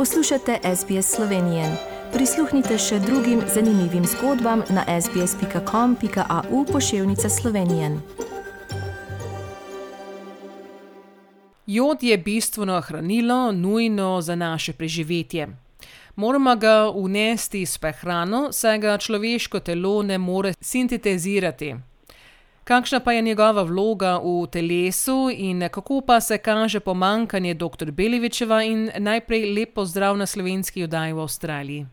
Poslušate SBS Slovenije. Prisluhnite še drugim zanimivim zgodbam na sbsp.com.au pošiljka Slovenije. Jod je bistveno hranilo, nujno za naše preživetje. Moramo ga vnesti s prehrano, saj ga človeško telo ne more sintetizirati. Kakšna pa je njegova vloga v telesu in kako pa se kaže pomanjkanje doktor Belivičeva in najprej lep pozdrav na slovenski oddaji v Avstraliji.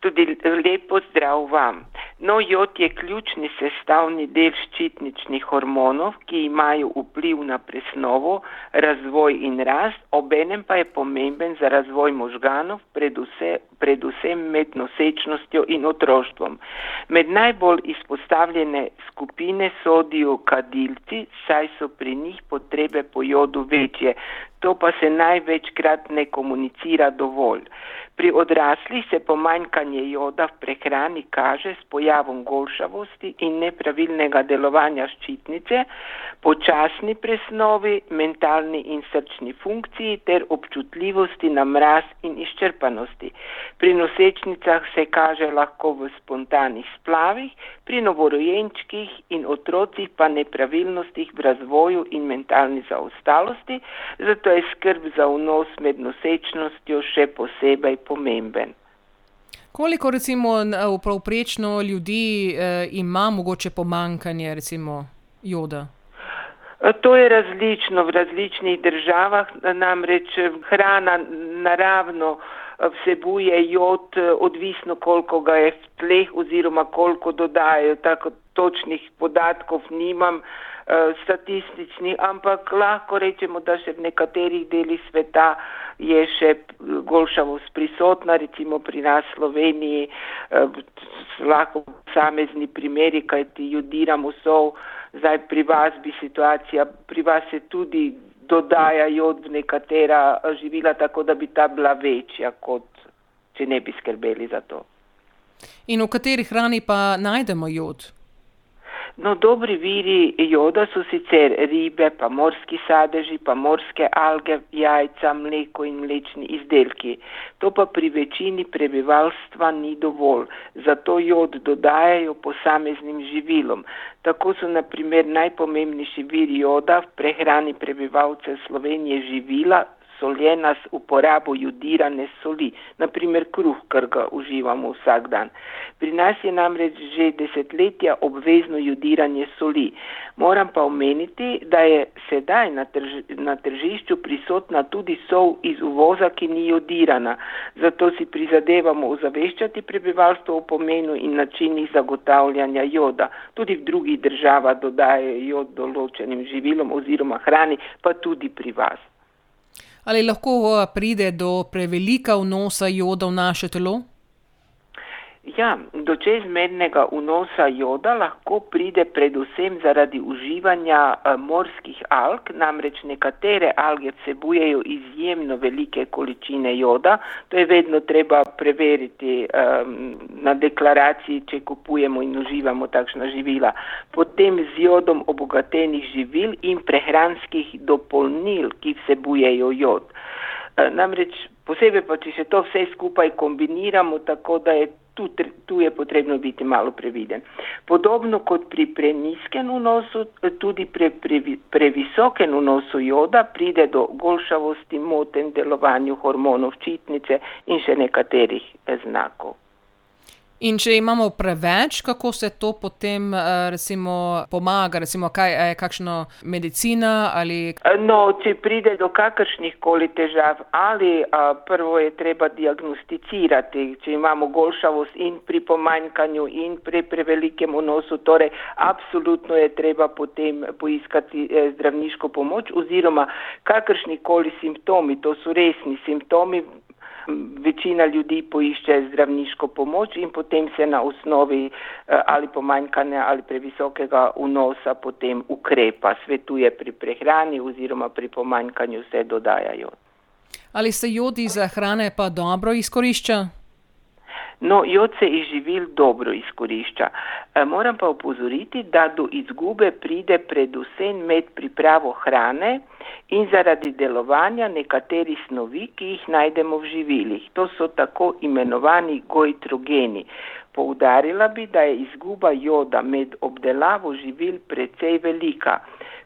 Tudi lep pozdrav vam. No, jod je ključni sestavni del ščitničnih hormonov, ki imajo vpliv na presnovo, razvoj in rast, obenem pa je pomemben za razvoj možganov, predvsem, predvsem med nosečnostjo in otroštvom. Med najbolj izpostavljene skupine sodijo kadilci, saj so pri njih potrebe po jodu večje, to pa se največkrat ne komunicira dovolj. Pri odraslih se pomanjkanje joda v prehrani kaže s pojavom golšavosti in nepravilnega delovanja ščitnice, počasni presnovi, mentalni in srčni funkciji ter občutljivosti na mraz in izčrpanosti. Pri nosečnicah se kaže lahko v spontanih splavih, pri novorojenčkih in otrocih pa nepravilnostih v razvoju in mentalni zaostalosti, zato je skrb za vnos med nosečnostjo še posebej pomemben. Koliko recimo povprečno ljudi eh, ima mogoče pomankanje recimo joda? To je različno v različnih državah, namreč hrana naravno vsebuje jod, odvisno koliko ga je v tleh oziroma koliko dodajo, tako točnih podatkov nimam statističnih, ampak lahko rečemo, da še v nekaterih delih sveta je še golšavost prisotna, recimo pri nas Sloveniji, lahko posamezni primeri, kajti jodiramo sol, zdaj pri vas bi situacija, pri vas se tudi dodaja jod v nekatera živila, tako da bi ta bila večja, kot če ne bi skrbeli za to. In v kateri hrani pa najdemo jod? No, dobri viri joda so sicer ribe, pa morski sadeži, pa morske alge, jajca, mleko in mlečni izdelki. To pa pri večini prebivalstva ni dovolj, zato jod dodajajo posameznim živilom. Tako so naprimer najpomembnejši viri joda v prehrani prebivalcev Slovenije živila, soljena s uporabo jodirane soli, naprimer kruh, kar ga uživamo vsak dan. Pri nas je namreč že desetletja obvezno jodiranje soli. Moram pa omeniti, da je sedaj na, trž na tržišču prisotna tudi sol iz uvoza, ki ni jodirana. Zato si prizadevamo ozaveščati prebivalstvo o pomenu in načinih zagotavljanja joda. Tudi v drugih državah dodajajo jod določenim živilom oziroma hrani, pa tudi pri vas. Ali lahko pride do prevelika vnosa joda v naše telo? Ja, do čezmernega vnosa joda lahko pride predvsem zaradi uživanja morskih alg, namreč nekatere alge vsebujejo izjemno velike količine joda, to je vedno treba preveriti um, na deklaraciji, če kupujemo in uživamo takšna živila. Potem z jodom obogatenih živil in prehranskih dopolnil, ki vsebujejo jod. Namreč posebej pa, če se to vse skupaj kombiniramo, tako da je tu, tu je potrebno biti malo previden. Podobno kot pri preniskem vnosu, tudi pri pre, previsokem vnosu joda pride do golšavosti, moten delovanju hormonov čitnice in še nekaterih znakov. In če imamo preveč, kako se to potem recimo pomaga, recimo kaj je kakšna medicina ali? No, če pride do kakršnih koli težav ali a, prvo je treba diagnosticirati, če imamo golšavost in pri pomanjkanju in pri prevelikem vnosu, torej absolutno je treba potem poiskati zdravniško pomoč oziroma kakršni koli simptomi, to so resni simptomi, večina ljudi poišče zdravniško pomoč in potem se na osnovi ali pomanjkanja ali previsokega vnosa potem ukrepa, svetuje pri prehrani oziroma pri pomanjkanju se dodajajo. Ali se jod iz hrane pa dobro izkorišča? No, jod se iz živil dobro izkorišča. E, moram pa upozoriti, da do izgube pride predvsem med pripravo hrane in zaradi delovanja nekaterih snovi, ki jih najdemo v živilih. To so tako imenovani gojtrogeni. Poudarila bi, da je izguba joda med obdelavo živil precej velika.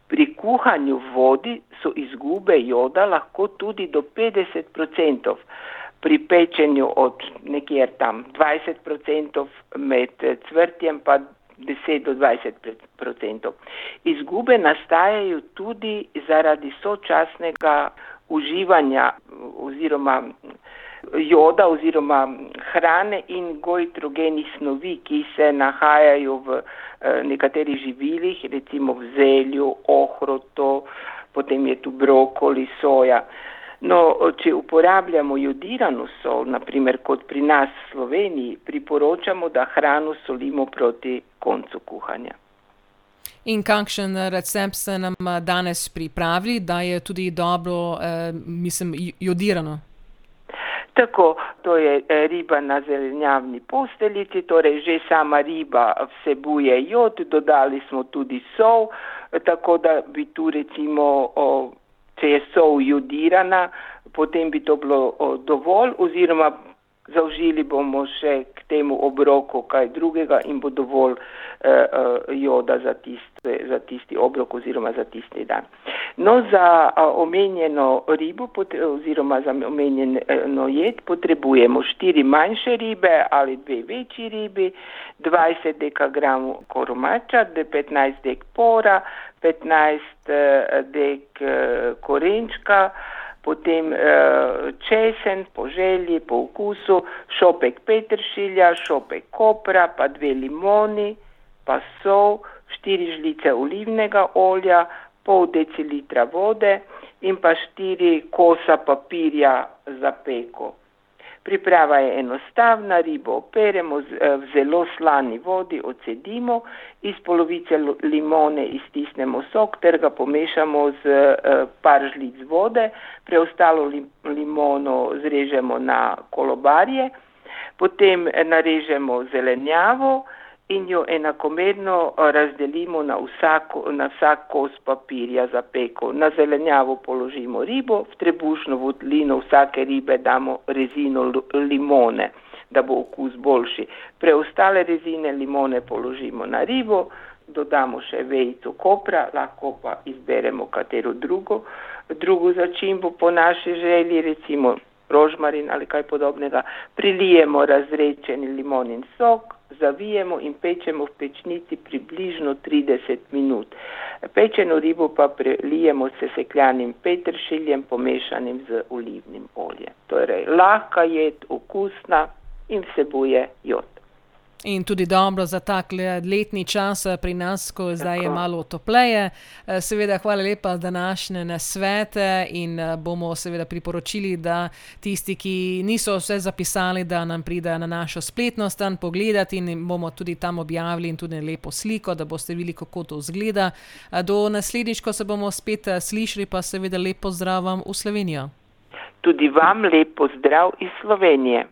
Pri kuhanju vodi so izgube joda lahko tudi do 50 odstotkov pri pečenju od nekjer tam 20%, med cvrtjem pa 10 do 20%. Izgube nastajajo tudi zaradi sočasnega uživanja oziroma joda oziroma hrane in gojtrogenih snovi, ki se nahajajo v eh, nekaterih živilih, recimo v zelju, ohroto, potem je tu brokoli, soja. No, če uporabljamo jodirano sol, naprimer kot pri nas v Sloveniji, priporočamo, da hrano solimo proti koncu kuhanja. In kakšen recept ste nam danes pripravili, da je tudi dobro, eh, mislim, jodirano? Tako, to je eh, riba na zelenjavni posteljici, torej že sama riba vsebuje jod, dodali smo tudi sol, tako da bi tu recimo. O, če je sol jodirana, potem bi to bilo dovolj oziroma zaužili bomo še k temu obroku kaj drugega in bo dovolj eh, eh, joda za, tiste, za tisti obrok oziroma za tisti dan. No, za a, omenjeno ribo oziroma za omenjeno jed potrebujemo štiri manjše ribe ali dve večji ribi, 20 dekagramov koromača, 15 dek pora, 15 eh, dek eh, korenčka, potem eh, česen po želji, po okusu, šopek petršilja, šopek kopra, pa dve limoni, pa sol, štiri žlice olivnega olja, pol decilitra vode in pa štiri kosa papirja za peko. Priprava je enostavna, ribo operemo eh, v zelo slani vodi, ocedimo, iz polovice limone iztisnemo sok ter ga pomešamo z eh, par žlic vode, preostalo limono zrežemo na kolobarje, potem narežemo zelenjavo, in jo enakomerno eh, razdelimo na, vsako, na vsak kos papirja za peko. Na zelenjavo položimo ribo, v trebušno vodlino vsake ribe damo rezino limone, da bo okus boljši. Preostale rezine limone položimo na ribo, dodamo še vejco kopra, lahko pa izberemo katero drugo, drugo začimbo po naši želji, recimo rožmarin ali kaj podobnega, prilijemo razrečeni limonin sok, zavijemo in pečemo v pečnici približno 30 minut. Pečeno ribo pa prelijemo s sesekljanim petršiljem pomešanim z olivnim oljem. Torej, lahka jed, okusna in vsebuje jod. In tudi dobro za tak letni čas eh, pri nas, ko zdaj je malo topleje. Eh, seveda, hvala lepa za današnje nasvete in eh, bomo seveda priporočili, da tisti, ki niso vse zapisali, da nam pridejo na našo spletno stran pogledati in bomo tudi tam objavili in tudi lepo sliko, da boste videli, kako to zgleda. Do naslednjič, ko se bomo spet slišali, pa seveda lepo zdrav vam v Slovenijo. Tudi vam lepo zdrav iz Slovenije.